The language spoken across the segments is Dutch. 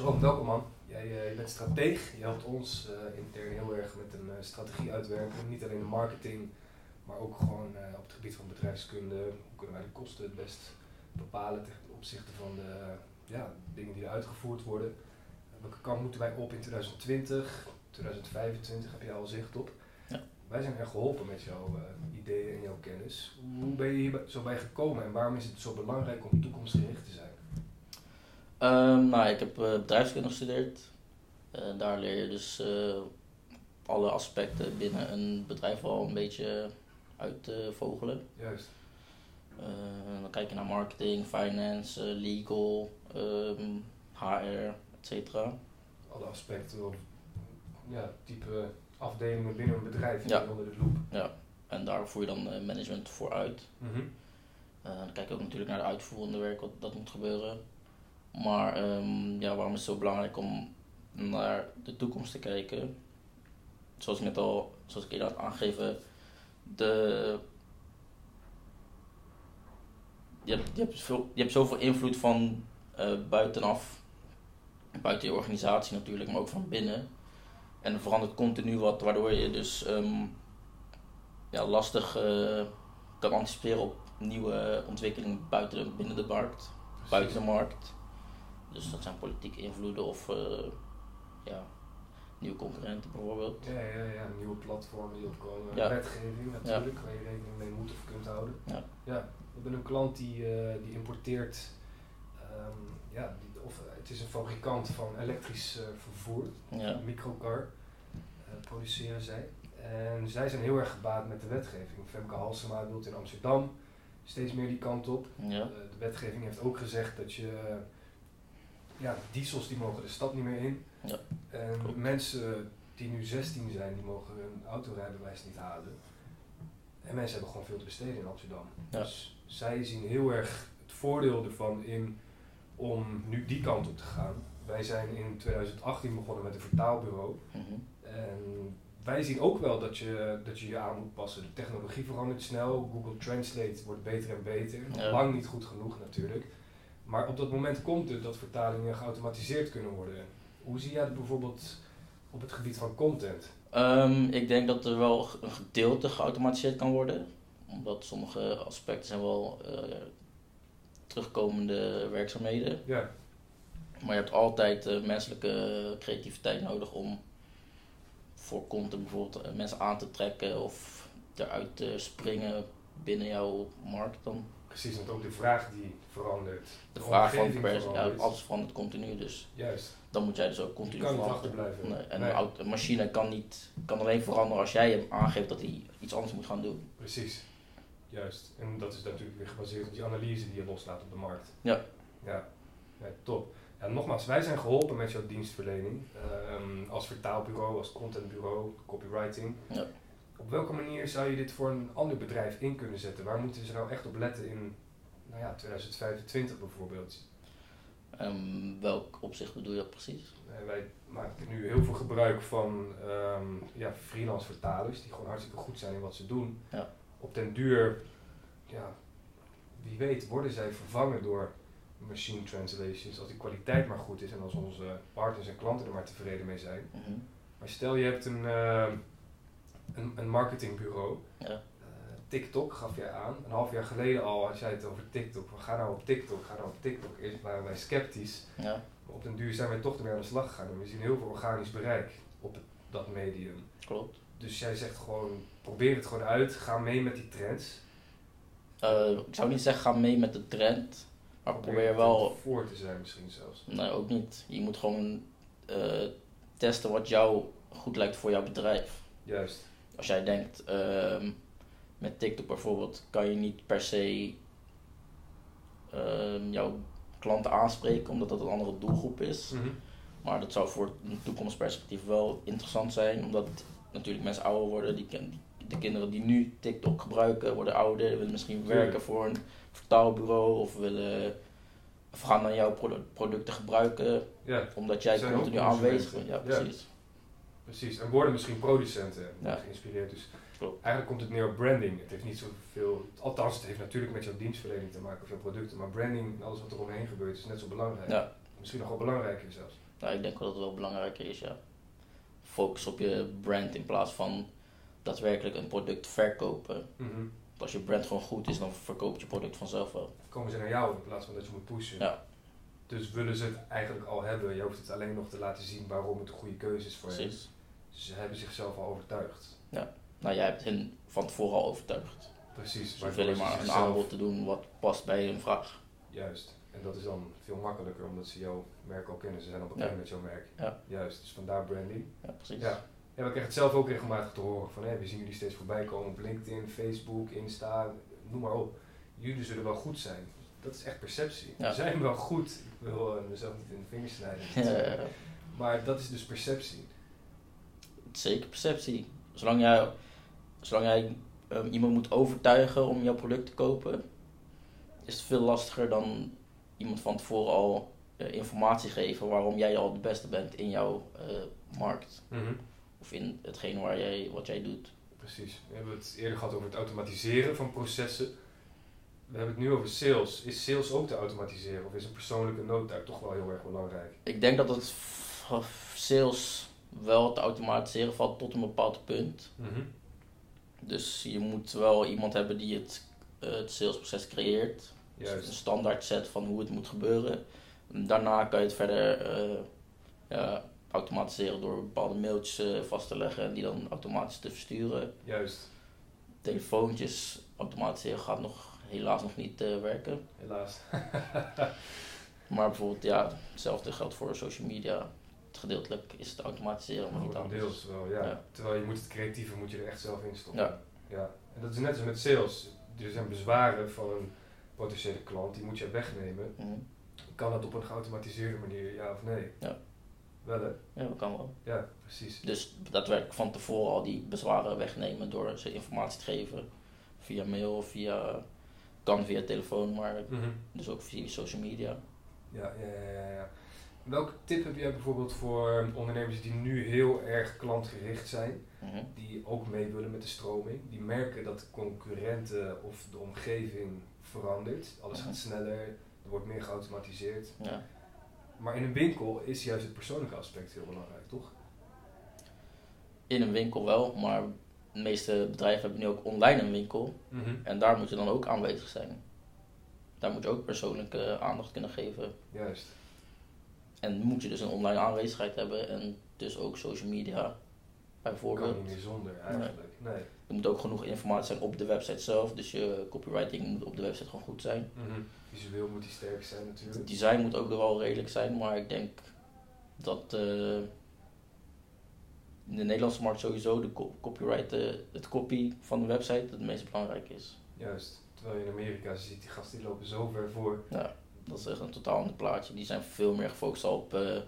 Jerome, welkom man. Jij, uh, je bent strateeg. Je helpt ons uh, intern heel erg met een uh, strategie uitwerken. Niet alleen de marketing, maar ook gewoon op het gebied van bedrijfskunde. Hoe kunnen wij de kosten het best bepalen ten opzichte van de ja, dingen die er uitgevoerd worden. welke kant moeten wij op in 2020, 2025 heb je al zicht op. Ja. Wij zijn erg geholpen met jouw ideeën en jouw kennis. Hoe ben je hier zo bij gekomen en waarom is het zo belangrijk om toekomstgericht te zijn? Um, nou, ik heb uh, bedrijfskunde gestudeerd. Uh, daar leer je dus uh, alle aspecten binnen een bedrijf wel een beetje uit te vogelen. Juist. dan kijk je naar marketing, finance, legal, um, HR, et cetera. Alle aspecten of ja, type afdelingen binnen een bedrijf ja. onder de loep. Ja, en daar voer je dan management voor uit. Mm -hmm. dan kijk je ook natuurlijk naar de uitvoerende werk, wat dat moet gebeuren. Maar um, ja, waarom is het zo belangrijk om naar de toekomst te kijken? Zoals ik net al, zoals ik eerder had aangegeven, de, je, hebt, je, hebt veel, je hebt zoveel invloed van uh, buitenaf, buiten je organisatie natuurlijk, maar ook van binnen. En er verandert continu wat, waardoor je dus um, ja, lastig uh, kan anticiperen op nieuwe ontwikkelingen buiten, binnen de markt, buiten de markt. Dus dat zijn politieke invloeden of uh, ja, nieuwe concurrenten bijvoorbeeld. Ja, ja, ja, nieuwe platformen die opkomen. Ja. Wetgeving natuurlijk, waar je rekening mee moet of kunt houden. Ja. ja. We hebben een klant die, uh, die importeert, um, ja, die, of het is een fabrikant van elektrisch uh, vervoer, ja. microcar, produceren zij. En zij zijn heel erg gebaat met de wetgeving. Femke Halsema wil in Amsterdam steeds meer die kant op. Ja. de wetgeving heeft ook gezegd dat je ja, diesels die mogen de stad niet meer in. Ja. En mensen die nu 16 zijn, die mogen hun autorijbewijs niet halen. En mensen hebben gewoon veel te besteden in Amsterdam. Dus zij zien heel erg het voordeel ervan in om nu die kant op te gaan. Wij zijn in 2018 begonnen met een vertaalbureau. Mhm. En wij zien ook wel dat je, dat je je aan moet passen. De technologie verandert snel. Google Translate wordt beter en beter. Lang niet goed genoeg natuurlijk. Maar op dat moment komt het dat vertalingen geautomatiseerd kunnen worden. Hoe zie jij dat bijvoorbeeld op het gebied van content? Um, ik denk dat er wel een gedeelte geautomatiseerd kan worden. Omdat sommige aspecten zijn wel uh, terugkomende werkzaamheden. Ja. Maar je hebt altijd uh, menselijke creativiteit nodig om voor content bijvoorbeeld uh, mensen aan te trekken of eruit te springen binnen jouw markt dan. Precies, want ook de vraag die verandert. De, vraag van verandert. ja, alles verandert continu, dus Juist. dan moet jij dus ook continu kan veranderen. achterblijven. Nee, en nee. Een, machine kan, niet, kan alleen veranderen als jij hem aangeeft dat hij iets anders moet gaan doen. Precies, juist. En dat is natuurlijk weer gebaseerd op die analyse die je loslaat op de markt. Ja. Ja, ja top. Ja, nogmaals, wij zijn geholpen met jouw dienstverlening. Um, als vertaalbureau, als contentbureau, copywriting. Ja op welke manier zou je dit voor een ander bedrijf in kunnen zetten? Waar moeten ze nou echt op letten in nou ja, 2025 bijvoorbeeld? Um, welk opzicht bedoel je dat precies? wij maken nu heel veel gebruik van um, ja, freelance vertalers die gewoon hartstikke goed zijn in wat ze doen. Ja. Op den duur, ja, wie weet, worden zij vervangen door machine translations als die kwaliteit maar goed is en als onze partners en klanten er maar tevreden mee zijn. Mhm. Maar stel je hebt een, uh, een, een marketingbureau. Ja. Uh, TikTok gaf jij aan. Een half jaar geleden al had jij het over TikTok. We gaan nou op TikTok, ga nou op TikTok. Eerst waren wij sceptisch. Ja. Maar op den duur zijn wij toch ermee aan de slag gegaan. En we zien heel veel organisch bereik op dat medium. Klopt. Dus jij zegt gewoon, probeer het gewoon uit. Ga mee met die trends. Uh, ik zou niet zeggen, ga mee met de trend. Maar probeer, probeer wel... Voor te zijn misschien zelfs. Nee, ook niet. Je moet gewoon uh, testen wat jou goed lijkt voor jouw bedrijf. Juist als jij denkt, ehm, met TikTok bijvoorbeeld, kan je niet per se uh, jouw klanten aanspreken, omdat dat een andere doelgroep is. Mhm. Maar dat zou voor een toekomstperspectief wel interessant zijn, omdat natuurlijk mensen ouder worden. Die, de kinderen die nu TikTok gebruiken, worden ouder, willen misschien werken voor een vertaalbureau of willen of gaan dan jouw producten gebruiken, ja. omdat jij continu aanwezig bent. Ja, precies. Precies, en worden misschien producenten geïnspireerd. Dus eigenlijk komt het neer op branding. Het heeft niet zoveel, althans het heeft natuurlijk met jouw dienstverlening te maken of jouw producten, maar branding en alles wat er omheen gebeurt is net zo belangrijk. Ja. Misschien nog wel belangrijker zelfs. Nou, ik denk wel dat het wel belangrijker is, ja. Focus op je brand in plaats van daadwerkelijk een product verkopen. Mhm. Als je brand gewoon goed is, dan verkoopt je product vanzelf wel. Komen ze naar jou in plaats van dat je moet pushen. Ja. Dus willen ze het eigenlijk al hebben. Je hoeft het alleen nog te laten zien waarom het een goede keuze is voor Precies. Dus ze hebben zichzelf al overtuigd. Ja, nou jij hebt hen van tevoren al overtuigd. Precies. Dus je maar een aanbod te doen wat past bij hun vraag. Juist. En dat is dan veel makkelijker omdat ze jouw merk al kennen. Ze zijn al bekend met jouw merk. Ja. Juist. Dus vandaar branding. Ja, precies. Ja. Ja, we krijgen het zelf ook regelmatig te horen van hé, we zien jullie steeds voorbij komen op LinkedIn, Facebook, Insta, noem maar op. Jullie zullen wel goed zijn. Dat is echt perceptie. We zijn wel goed. Ik wil uh, mezelf niet in de vingers snijden. Maar dat is dus perceptie. Zeker perceptie. Zolang jij, zolang jij um, iemand moet overtuigen om jouw product te kopen, is het veel lastiger dan iemand van tevoren al uh, informatie geven waarom jij al de beste bent in jouw uh, markt. Mm of in hetgeen waar jij, wat jij doet. Precies. We hebben het eerder gehad over het automatiseren van processen. We hebben het nu over sales. Is sales ook te automatiseren of is een persoonlijke nood daar toch wel heel erg belangrijk? Ik denk dat het sales wel te automatiseren valt tot een bepaald punt. Mhm. Dus je moet wel iemand hebben die het, uh, het salesproces creëert. Dus een standaard set van hoe het moet gebeuren. Daarna kan je het verder uh, ja, automatiseren door bepaalde mailtjes eh, vast te leggen en die dan automatisch te versturen. Juist. Telefoontjes automatiseren gaat nog helaas nog niet uh, werken. Helaas. maar bijvoorbeeld, ja, hetzelfde geldt voor social media. Gedeeltelijk is het automatiseren, maar niet anders. Deels wel, ja. Terwijl je moet het creatieve moet je er echt zelf in stoppen. Ja. ja. En dat is net zo met sales. Er zijn bezwaren van een potentiële klant, die moet je wegnemen. Mm Kan dat op een geautomatiseerde manier, ja of nee? Ja. Wel hè? Ja, dat kan wel. Ja, precies. Dus dat werk van tevoren al die bezwaren wegnemen door ze informatie te geven. Via mail, via, kan via telefoon, maar mhm. dus ook via social media. Ja, ja, ja, ja. Welke tip heb jij bijvoorbeeld voor ondernemers die nu heel erg klantgericht zijn, mhm. die ook mee willen met de stroming, die merken dat de concurrenten of de omgeving verandert, alles mhm. gaat sneller, er wordt meer geautomatiseerd. Ja. Maar in een winkel is juist het persoonlijke aspect heel belangrijk, toch? In een winkel wel, maar de meeste bedrijven hebben nu ook online een winkel. Mhm. En daar moet je dan ook aanwezig zijn. Daar moet je ook persoonlijke aandacht kunnen geven. Juist. En moet je dus een online aanwezigheid hebben en dus ook social media bijvoorbeeld. Kan niet meer zonder eigenlijk, nee. Er moet ook genoeg informatie zijn op de website zelf, dus je copywriting moet op de website gewoon goed zijn. Mhm. Visueel moet die sterk zijn natuurlijk. Het design moet ook wel redelijk zijn, maar ik denk dat uh, in de Nederlandse markt sowieso de copyright, uh, het copy van de website het meest belangrijk is. Juist, terwijl je in Amerika ziet, die gasten die lopen zo ver voor. Ja, dat is echt een totaal ander plaatje. Die zijn veel meer gefocust op uh,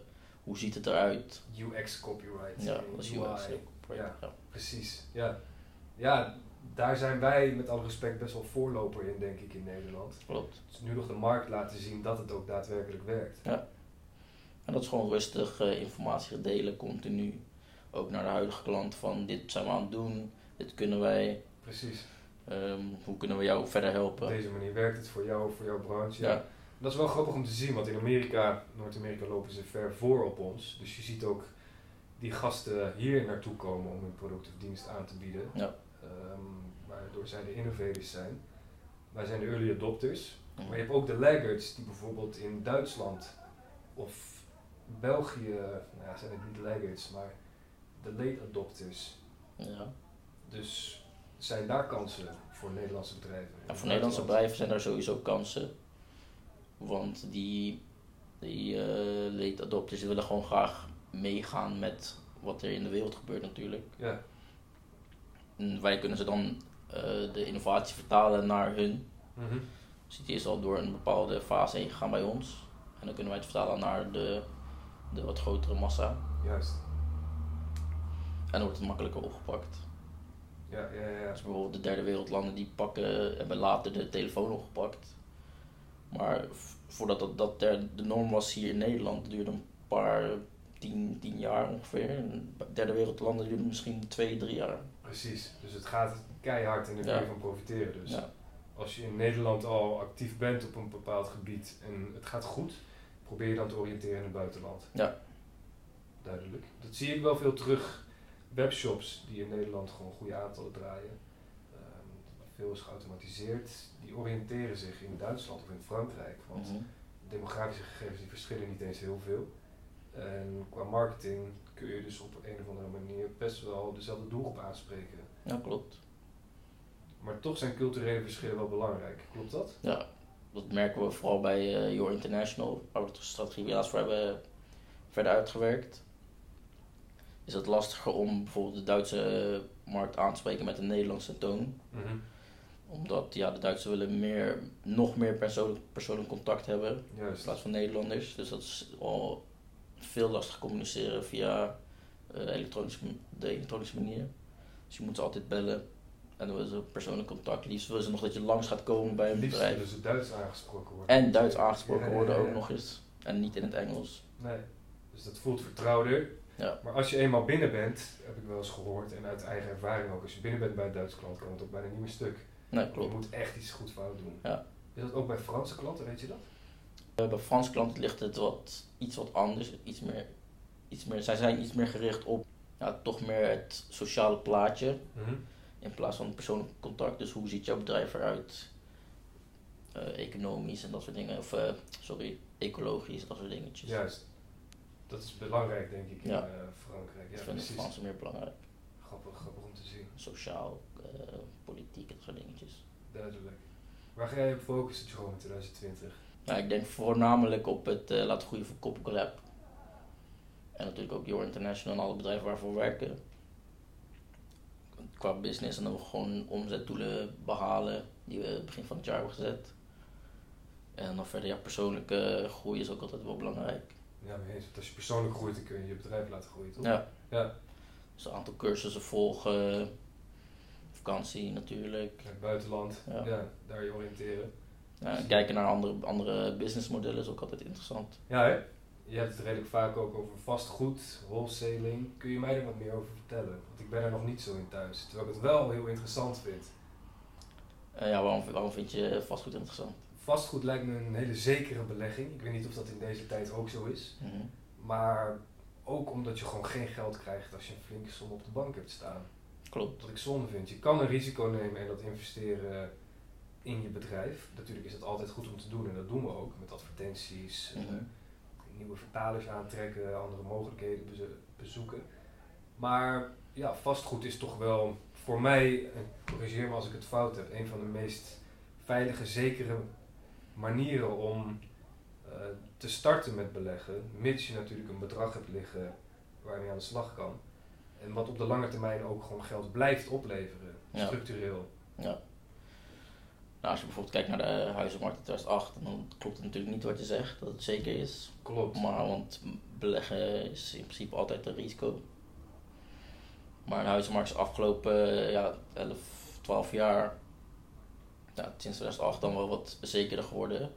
hoe ziet het eruit. UX copyright. Ja, dat is UX. Ja, ja, precies. Ja. ja, daar zijn wij met alle respect best wel voorloper in, denk ik, in Nederland. Klopt. Dus nu nog de markt laten zien dat het ook daadwerkelijk werkt. Ja. En dat is gewoon rustig uh, informatie delen, continu. Ook naar de huidige klant van dit zijn we aan het doen, dit kunnen wij. Precies. Um, hoe kunnen we jou verder helpen? Op deze manier werkt het voor jou, voor jouw branche. Ja. Dat is wel grappig om te zien, want in Amerika, Noord-Amerika lopen ze ver voor op ons. Dus je ziet ook die gasten hier naartoe komen om hun product of dienst aan te bieden. Ja. Um, waardoor zij de innovators zijn. Wij zijn de early adopters. Maar je hebt ook de laggards die bijvoorbeeld in Duitsland of België, nou ja, zijn het niet de laggards, maar de late adopters. Ja. Dus zijn daar kansen voor Nederlandse bedrijven? Ja, voor Nederlandse bedrijven zijn er sowieso kansen. Want die, die uh, late adopters willen gewoon graag meegaan met wat er in de wereld gebeurt natuurlijk. Ja. En wij kunnen ze dan uh, de innovatie vertalen naar hun. Mm -hmm. Dus die is al door een bepaalde fase heen gegaan bij ons. En dan kunnen wij het vertalen naar de, de wat grotere massa. Juist. En dan wordt het makkelijker opgepakt. Ja, ja, ja. Dus bijvoorbeeld de derde wereldlanden die pakken, hebben later de telefoon opgepakt. Maar voordat dat, dat de norm was hier in Nederland, duurde een paar, tien, tien jaar ongeveer. En derde wereldlanden duurde misschien twee, drie jaar. Precies, dus het gaat keihard en daar kun je van profiteren. Dus als je in Nederland al actief bent op een bepaald gebied en het gaat goed, probeer je dan te oriënteren in het buitenland. Ja. duidelijk. Dat zie ik wel veel terug. Webshops die in Nederland gewoon goede aantallen draaien. Um, veel is geautomatiseerd. Die oriënteren zich in Duitsland of in Frankrijk. Want mhm. demografische gegevens die verschillen niet eens heel veel. En qua marketing kun je dus op een of andere manier best wel dezelfde doelgroep aanspreken. Ja, klopt. Maar toch zijn culturele verschillen wel belangrijk. Klopt dat? Ja, dat merken we vooral bij uh, Your International, waar we de strategie helaas voor hebben verder uitgewerkt. Is het lastiger om bijvoorbeeld de Duitse markt aan te spreken met een Nederlandse toon. Mhm. Omdat ja, de Duitsers willen meer, nog meer persoonlijk, persoonlijk contact hebben Juist. in plaats van Nederlanders. Dus dat is al veel lastiger communiceren via uh, elektronische, de elektronische manier. Dus je moet ze altijd bellen. En dan willen ze persoonlijk contact. Liefst willen ze nog dat je langs gaat komen bij een Liefst bedrijf. willen ze Duits aangesproken worden. En Duits aangesproken worden ook nog eens. En niet in het Engels. Nee, dus dat voelt vertrouwder. Ja. Maar als je eenmaal binnen bent, heb ik wel eens gehoord, en uit eigen ervaring ook, als je binnen bent bij een Duitse klant, kan het ook bijna niet meer stuk. Nee, klopt. Je moet echt iets goed fout doen. Ja. Is dat ook bij Franse klanten, weet je dat? Uh, bij Franse klanten ligt het wat, iets wat anders. Iets meer, iets meer, zij zijn iets meer gericht op ja, toch meer het sociale plaatje. Mhm. In plaats van persoonlijk contact. Dus hoe ziet jouw bedrijf eruit? Uh, economisch en dat soort dingen. Of, uh, sorry, ecologisch, dat soort dingetjes. Juist. Dat is belangrijk, denk ik, in uh, Frankrijk. Ja, ik vind het Fransen meer belangrijk. Grappig, grappig om te zien. Sociaal, politiek en dat soort dingetjes. Duidelijk. Waar ga jij op focussen, Jerome, in 2020? Nou, ik denk voornamelijk op het laten groeien van Copper Lab. En natuurlijk ook Your International en alle bedrijven waarvoor we werken qua business en dan gewoon omzetdoelen behalen die we begin van het jaar hebben gezet. En dan verder, ja, persoonlijke groei is ook altijd wel belangrijk. Ja, eens, als je persoonlijk groeit, dan kun je je bedrijf laten groeien, toch? Ja. ja. Dus een aantal cursussen volgen, vakantie natuurlijk. het buitenland, ja. ja. daar je oriënteren. Ja, kijken naar andere, andere businessmodellen is ook altijd interessant. Ja, hè? je hebt het redelijk vaak ook over vastgoed, wholesaling. Kun je mij er wat meer over vertellen? Want ik ben er nog niet zo in thuis, terwijl ik het wel heel interessant vind. Uh, ja, waarom, waarom vind je vastgoed interessant? Vastgoed lijkt me een hele zekere belegging. Ik weet niet of dat in deze tijd ook zo is. Mhm. Maar ook omdat je gewoon geen geld krijgt als je een flinke som op de bank hebt staan. Klopt. Wat ik zonde vind. Je kan een risico nemen en dat investeren in je bedrijf. Natuurlijk is dat altijd goed om te doen en dat doen we ook met advertenties. Mm nieuwe vertalers aantrekken, andere mogelijkheden bezoeken. Maar ja, vastgoed is toch wel voor mij, en corrigeer me als ik het fout heb, een van de meest veilige, zekere manieren om uh, te starten met beleggen. Mits je natuurlijk een bedrag hebt liggen waar je aan de slag kan. En wat op de lange termijn ook gewoon geld blijft opleveren, structureel. Ja. Nou, als je bijvoorbeeld kijkt naar de huizenmarkt in 2008, dan klopt het natuurlijk niet wat je zegt, dat het zeker is. Klopt. Maar, want beleggen is in principe altijd een risico. Maar de huizenmarkt is afgelopen ja, 11, 12 jaar, ja, sinds 2008 dan wel wat zekerder geworden.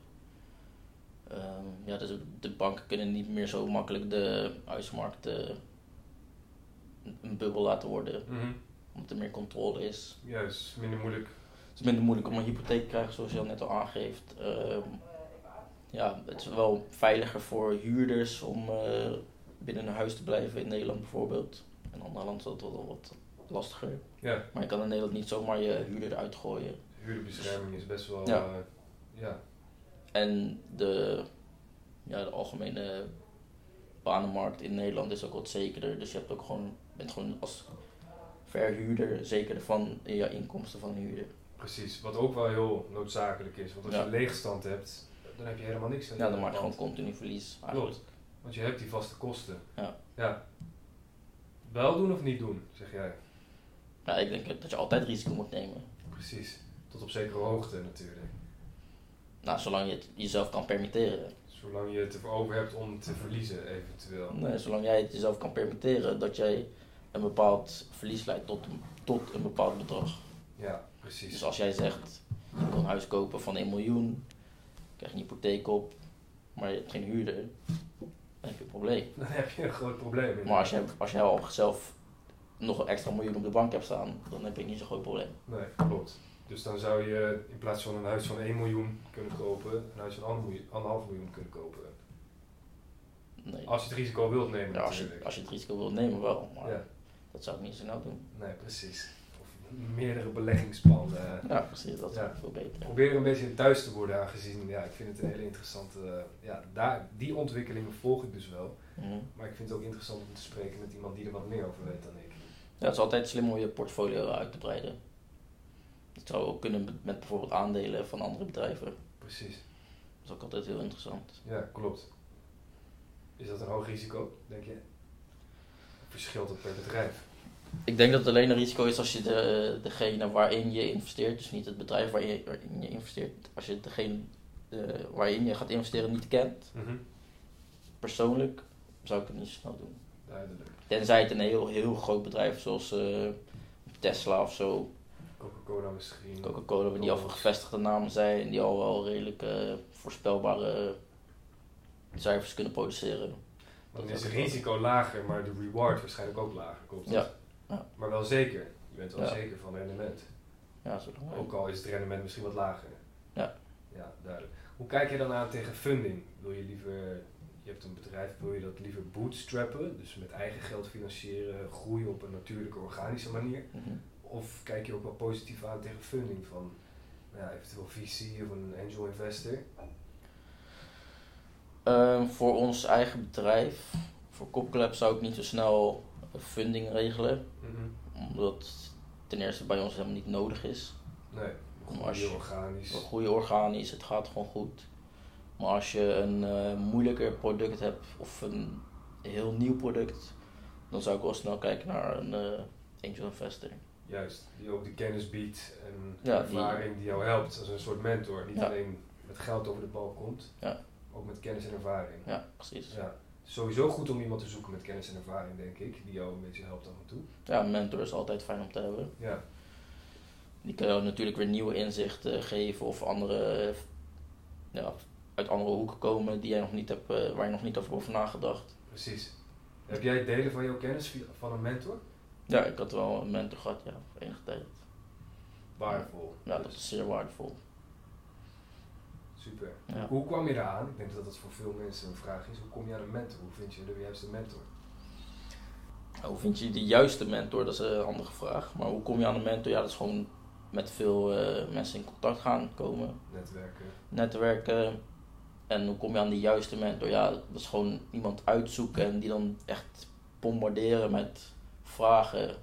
Um, ja, dus de banken kunnen niet meer zo makkelijk de huizenmarkt uh, een bubbel laten worden. Mm Omdat er meer controle is. Juist, minder moeilijk het is minder moeilijk om een hypotheek te krijgen, zoals je al net al aangeeft. Uh, ja, het is wel veiliger voor huurders om uh, binnen een huis te blijven in Nederland bijvoorbeeld. In andere landen is dat wel wat lastiger. Ja. Maar je kan in Nederland niet zomaar je huurder eruit gooien. Huurbescherming is best wel. Ja. Uh, ja. En de, ja, de algemene banenmarkt in Nederland is ook wat zekerder. Dus je hebt ook gewoon, bent gewoon als verhuurder zeker van je inkomsten van een huurder. Precies, wat ook wel heel noodzakelijk is. Want als je leegstand hebt, dan heb je helemaal niks aan Ja, dan maak je gewoon continu verlies. Klopt, want je hebt die vaste kosten. Ja. ja. Wel doen of niet doen, zeg jij? Ja, ik denk dat je altijd risico moet nemen. Precies, tot op zekere hoogte natuurlijk. Nou, zolang je het jezelf kan permitteren. Zolang je het ervoor over hebt om te verliezen, eventueel. Nee, zolang jij het jezelf kan permitteren dat jij een bepaald verlies leidt tot, tot een bepaald bedrag. Ja, precies. Dus als jij zegt, je kan een huis kopen van 1 miljoen, krijg je een hypotheek op, maar je hebt geen huurder, dan heb je een probleem. Dan heb je een groot probleem. Maar als, je, als jij al zelf nog een extra miljoen op de bank hebt staan, dan heb je niet zo'n groot probleem. Nee, klopt. Dus dan zou je in plaats van een huis van 1 miljoen kunnen kopen, een huis van 1,5 miljoen kunnen kopen. Nee. Als je het risico wilt nemen. Ja, als je, als je het risico wilt nemen, wel. Maar ja. dat zou ik niet zo snel doen. Nee, precies. Of meerdere beleggingspanden. Ja, precies. Dat is ja. veel beter. Probeer een beetje thuis te worden aangezien, ja, ik vind het een hele interessante, ja, daar, die ontwikkelingen volg ik dus wel. Mhm. Maar ik vind het ook interessant om te spreken met iemand die er wat meer over weet dan ik. Ja, het is altijd slim om je portfolio uit te breiden. Dat zou ook kunnen met bijvoorbeeld aandelen van andere bedrijven. Precies. Dat is ook altijd heel interessant. Ja, klopt. Is dat een hoog risico, denk je? Verschilt het per bedrijf? Ik denk dat het alleen een risico is als je de, degene waarin je investeert, dus niet het bedrijf waarin je, waarin je investeert, als je degene de, waarin je gaat investeren niet kent. Mm Persoonlijk zou ik het niet snel doen. Duidelijk. Tenzij het een heel, heel groot bedrijf zoals uh, Tesla of zo. Coca-Cola misschien. Coca-Cola, die al gevestigde namen zijn, die al wel redelijk uh, voorspelbare cijfers kunnen produceren. Dan is het risico lager, maar de reward waarschijnlijk ook lager. Klopt ja. ja. Maar wel zeker. Je bent wel zeker van rendement. Ja, zo Ook al is het rendement misschien wat lager. Ja. Ja, duidelijk. Hoe kijk je dan aan tegen funding? Wil je liever je hebt een bedrijf, wil je dat liever bootstrappen, dus met eigen geld financieren, groeien op een natuurlijke, organische manier? Mhm. Of kijk je ook wel positief aan tegen funding van nou ja, eventueel VC of een angel investor? Ehm, voor ons eigen bedrijf, voor Copclub zou ik niet zo snel funding regelen, mhm. omdat ten eerste bij ons helemaal niet nodig is. Nee, groeien organisch. Groeien organisch, het gaat gewoon goed. Maar als je een uh, moeilijker product hebt of een heel nieuw product, dan zou ik wel snel kijken naar een uh, angel investor. Juist, die ook de kennis biedt en ja, ervaring die, die, jou helpt als een soort mentor. Niet alleen met geld over de bal komt, ja. ook met kennis en ervaring. Ja, precies. Ja. Sowieso goed om iemand te zoeken met kennis en ervaring, denk ik, die jou een beetje helpt af en toe. Ja, een mentor is altijd fijn om te hebben. Ja. Die kan jou natuurlijk weer nieuwe inzichten geven of andere ja, uit andere hoeken komen die jij nog niet hebt, uh, waar je nog niet over over nagedacht. Precies. Heb jij delen van jouw kennis van een mentor? Ja, ik had wel een mentor gehad, ja, voor enige tijd. Waardevol. Ja, dat is zeer waardevol. Super. Hoe kwam je eraan? Ik denk dat dat voor veel mensen een vraag is. Hoe kom je aan een mentor? Hoe vind je de juiste mentor? Hoe vind je de juiste mentor? Dat is een andere vraag. Maar hoe kom je aan een mentor? Ja, dat is gewoon met veel uh, mensen in contact gaan komen. Netwerken. Netwerken. En hoe kom je aan de juiste mentor? Ja, dat is gewoon iemand uitzoeken en die dan echt bombarderen met vragen.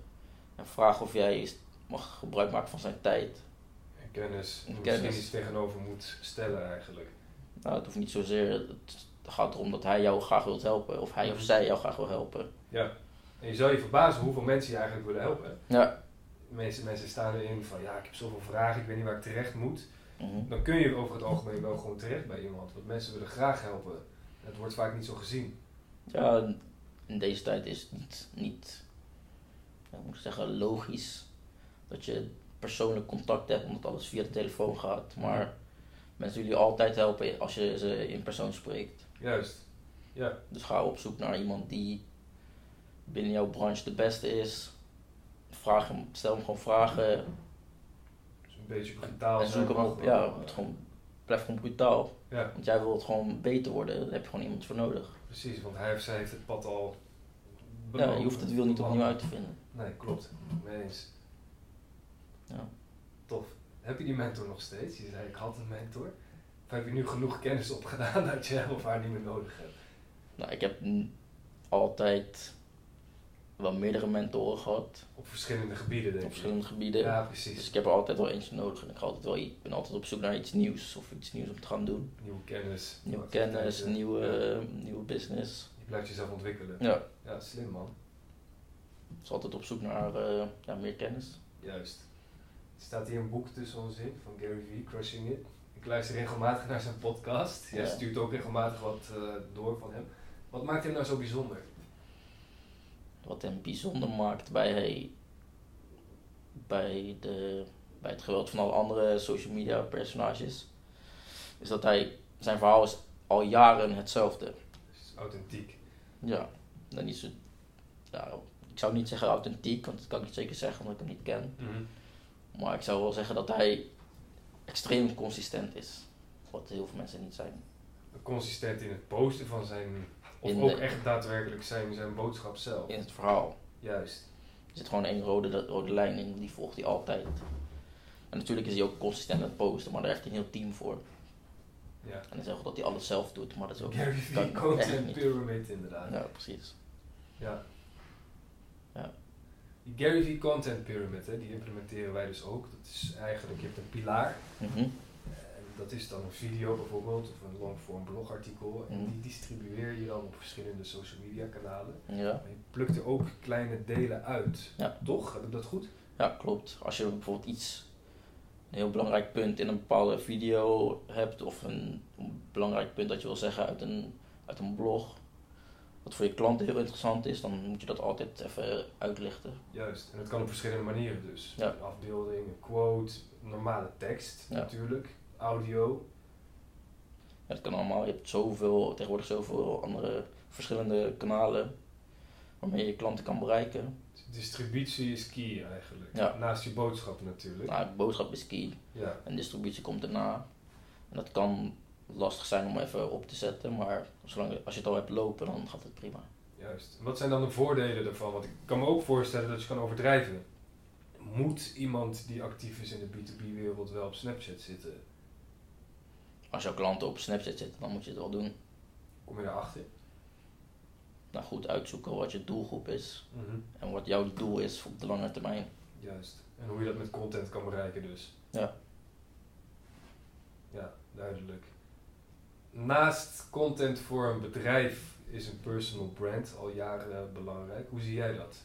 En vragen of jij mag gebruik maken van zijn tijd. En kennis. En kennis. iets tegenover moet stellen eigenlijk. Nou, het hoeft niet zozeer. Het gaat erom dat hij jou graag wilt helpen. Of hij of zij jou graag wil helpen. Ja. En je zou je verbazen hoeveel mensen je eigenlijk willen helpen. Ja. De meeste mensen staan erin van ja, ik heb zoveel vragen, ik weet niet waar ik terecht moet. Mhm. dan kun je over het algemeen wel gewoon terecht bij iemand. Want mensen willen graag helpen. Het wordt vaak niet zo gezien. Ja, in deze tijd is het niet, niet moet ik zeggen, logisch dat je persoonlijk contact hebt, omdat alles via de telefoon gaat. Maar mensen willen je altijd helpen als je ze in persoon spreekt. Juist. Ja. Dus ga op zoek naar iemand die binnen jouw branche de beste is. Vraag hem, stel hem gewoon vragen een beetje brutaal en zoek hem op, ja, het gewoon, blijf gewoon brutaal. Ja. Want jij wilt gewoon beter worden, daar heb je gewoon iemand voor nodig. Precies, want hij of zij heeft het pad al Ja, je hoeft het wiel niet opnieuw uit te vinden. Nee, klopt. Mee eens. Ja. Tof. Heb je die mentor nog steeds? Je zei ik had een mentor. Of heb je nu genoeg kennis opgedaan dat je hem of haar niet meer nodig hebt? Nou, ik heb altijd wel meerdere mentoren gehad. Op verschillende gebieden, denk ik. Op verschillende gebieden. Ja, precies. Dus ik heb er altijd wel eentje nodig. En ik, altijd wel, ik ben altijd op zoek naar iets nieuws of iets nieuws om te gaan doen. Nieuwe kennis. Nieuwe kennis, nieuwe, nieuwe business. Je blijft jezelf ontwikkelen. Ja. Ja, slim man. Dus altijd op zoek naar uh, ja, meer kennis. Juist. Er staat hier een boek tussen ons in van Gary Vee, Crushing It. Ik luister regelmatig naar zijn podcast. Jij stuurt ook regelmatig wat uh, door van hem. Wat maakt hem nou zo bijzonder? Wat hem bijzonder maakt bij, bij, de, bij het geweld van alle andere social media personages, is dat hij, zijn verhaal is al jaren hetzelfde. is authentiek. Ja, dan niet zo, ik zou niet zeggen authentiek, want dat kan ik niet zeker zeggen omdat ik hem niet ken. Mhm. Maar ik zou wel zeggen dat hij extreem consistent is, wat heel veel mensen niet zijn. Consistent in het posten van zijn Of ook echt daadwerkelijk zijn, zijn boodschap zelf. In het verhaal. Juist. Er zit gewoon één rode, rode lijn in, die volgt hij altijd. En natuurlijk is hij ook consistent aan het posten, maar daar heeft hij een heel team voor. Ja. En dan zeggen dat hij alles zelf doet, maar dat is ook... Gary Vee Content Pyramid inderdaad. Ja, precies. Ja. ja. Die Gary Vee Content Pyramid, hè, die implementeren wij dus ook. Dat is eigenlijk, je hebt een pilaar. Mm dat is dan een video bijvoorbeeld of een longform blogartikel. En mhm. die distribueer je dan op verschillende social media kanalen. Ja. je plukt er ook kleine delen uit. Ja. Toch? Heb ik dat goed? Ja, klopt. Als je bijvoorbeeld iets, een heel belangrijk punt in een bepaalde video hebt, of een, belangrijk punt dat je wil zeggen uit een, uit een blog, wat voor je klanten heel interessant is, dan moet je dat altijd even uitlichten. Juist, en dat kan op verschillende manieren dus. Ja. Een afbeelding, een quote, normale tekst natuurlijk audio. Ja, dat kan allemaal. Je hebt zoveel, tegenwoordig zoveel andere verschillende kanalen waarmee je klanten kan bereiken. Distributie is key eigenlijk. Ja. Naast je boodschap natuurlijk. Nou, boodschap is key. Ja. En distributie komt erna. En dat kan lastig zijn om even op te zetten, maar zolang, als je het al hebt lopen, dan gaat het prima. Juist. wat zijn dan de voordelen daarvan? Want ik kan me ook voorstellen dat je kan overdrijven. Moet iemand die actief is in de B2B-wereld wel op Snapchat zitten? Als jouw klanten op Snapchat zitten, dan moet je het wel doen. Kom je daarachter? Nou goed uitzoeken wat je doelgroep is mhm. en wat jouw doel is op de lange termijn. Juist. En hoe je dat met content kan bereiken dus. Ja. Ja, duidelijk. Naast content voor een bedrijf is een personal brand al jaren belangrijk. Hoe zie jij dat?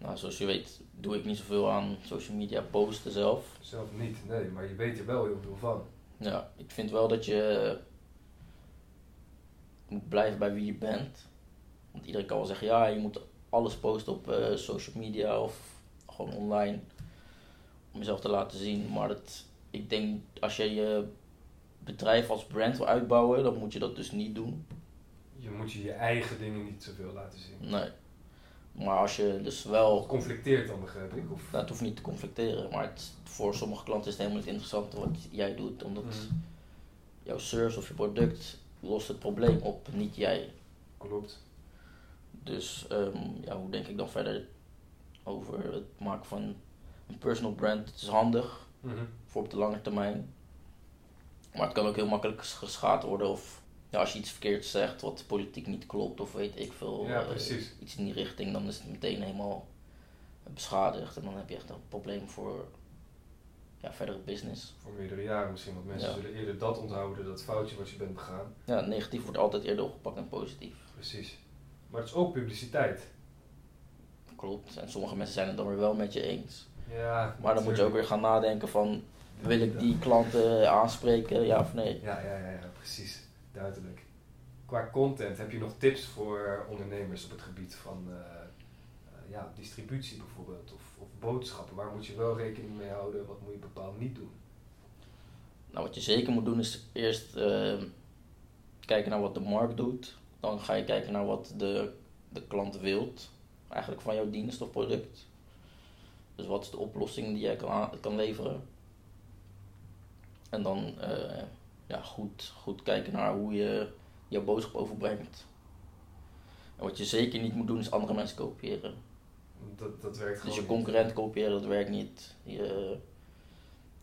Nou, zoals je weet doe ik niet zoveel aan social media posten zelf. Zelf niet, nee, maar je weet er wel heel veel van. Ja, ik vind wel dat je moet blijven bij wie je bent. Want iedereen kan wel zeggen, ja, je moet alles posten op uh, social media of gewoon online. Om jezelf te laten zien. Maar dat, ik denk, als je je bedrijf als brand wil uitbouwen, dan moet je dat dus niet doen. Je moet je je eigen dingen niet zoveel laten zien. Nee. Maar als je dus wel. Conflicteert dan, begrijp ik? Of? Nou, het hoeft niet te conflicteren, maar het, voor sommige klanten is het helemaal niet interessant wat jij doet, omdat mhm. jouw service of je product lost het probleem op, niet jij. Klopt. Dus um, ja, hoe denk ik dan verder over het maken van een personal brand? Het is handig mhm. voor op de lange termijn, maar het kan ook heel makkelijk geschaad worden of ja, als je iets verkeerd zegt wat politiek niet klopt of weet ik veel, ja, uh, iets in die richting, dan is het meteen helemaal beschadigd en dan heb je echt een probleem voor ja, verdere business. Voor meerdere jaren misschien, want mensen zullen eerder dat onthouden, dat foutje wat je bent begaan. Ja, negatief wordt altijd eerder opgepakt dan positief. Precies. Maar het is ook publiciteit. Klopt, en sommige mensen zijn het dan weer wel met je eens. Ja, maar dan moet je ook weer gaan nadenken van, wil ik die klanten aanspreken, ja of nee? Ja, ja, ja, ja precies duidelijk. Qua content heb je nog tips voor ondernemers op het gebied van uh, ja, distributie bijvoorbeeld of, of, boodschappen? Waar moet je wel rekening mee houden, wat moet je bepaald niet doen? Nou, wat je zeker moet doen is eerst uh, kijken naar wat de markt doet. Dan ga je kijken naar wat de, de klant wilt, eigenlijk van jouw dienst of product. Dus wat is de oplossing die jij kan, kan leveren? En dan uh, ja, goed, goed kijken naar hoe je jouw boodschap overbrengt. En wat je zeker niet moet doen is andere mensen kopiëren. Dat, dat werkt Dus je concurrent kopiëren, dat werkt niet. Je,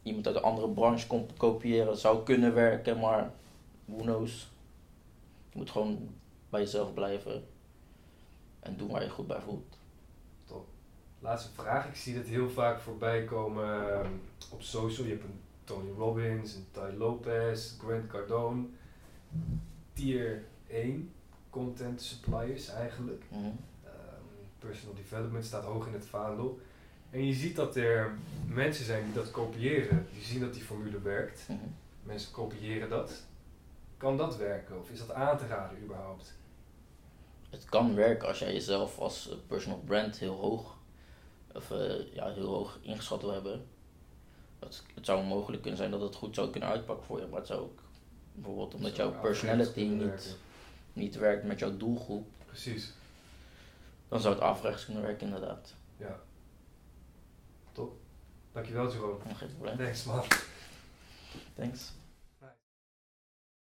iemand uit een andere branche kopiëren, dat zou kunnen werken, maar who knows. Je moet gewoon bij jezelf blijven en doen waar je goed bij voelt. Top. Laatste vraag. Ik zie dit heel vaak voorbij komen ehm, op social. Je hebt een Tony Robbins, en Ty Lopez, Grant Cardone. Tier 1 content suppliers eigenlijk. Mhm. Ehm, personal development staat hoog in het vaandel. En je ziet dat er mensen zijn die dat kopiëren. Die zien dat die formule werkt. Mhm. Mensen kopiëren dat. Kan dat werken of is dat aan te raden überhaupt? Het kan werken als jij jezelf als personal brand heel hoog, of, uh, ja, heel hoog ingeschat wil hebben het, het zou mogelijk kunnen zijn dat het goed zou kunnen uitpakken voor je, maar het zou ook bijvoorbeeld omdat jouw personality niet, niet werkt met jouw doelgroep. Precies. Dan zou het afrechts kunnen werken, inderdaad. Ja. Top. Dankjewel, Jerome. Geen probleem. Thanks, man. Thanks.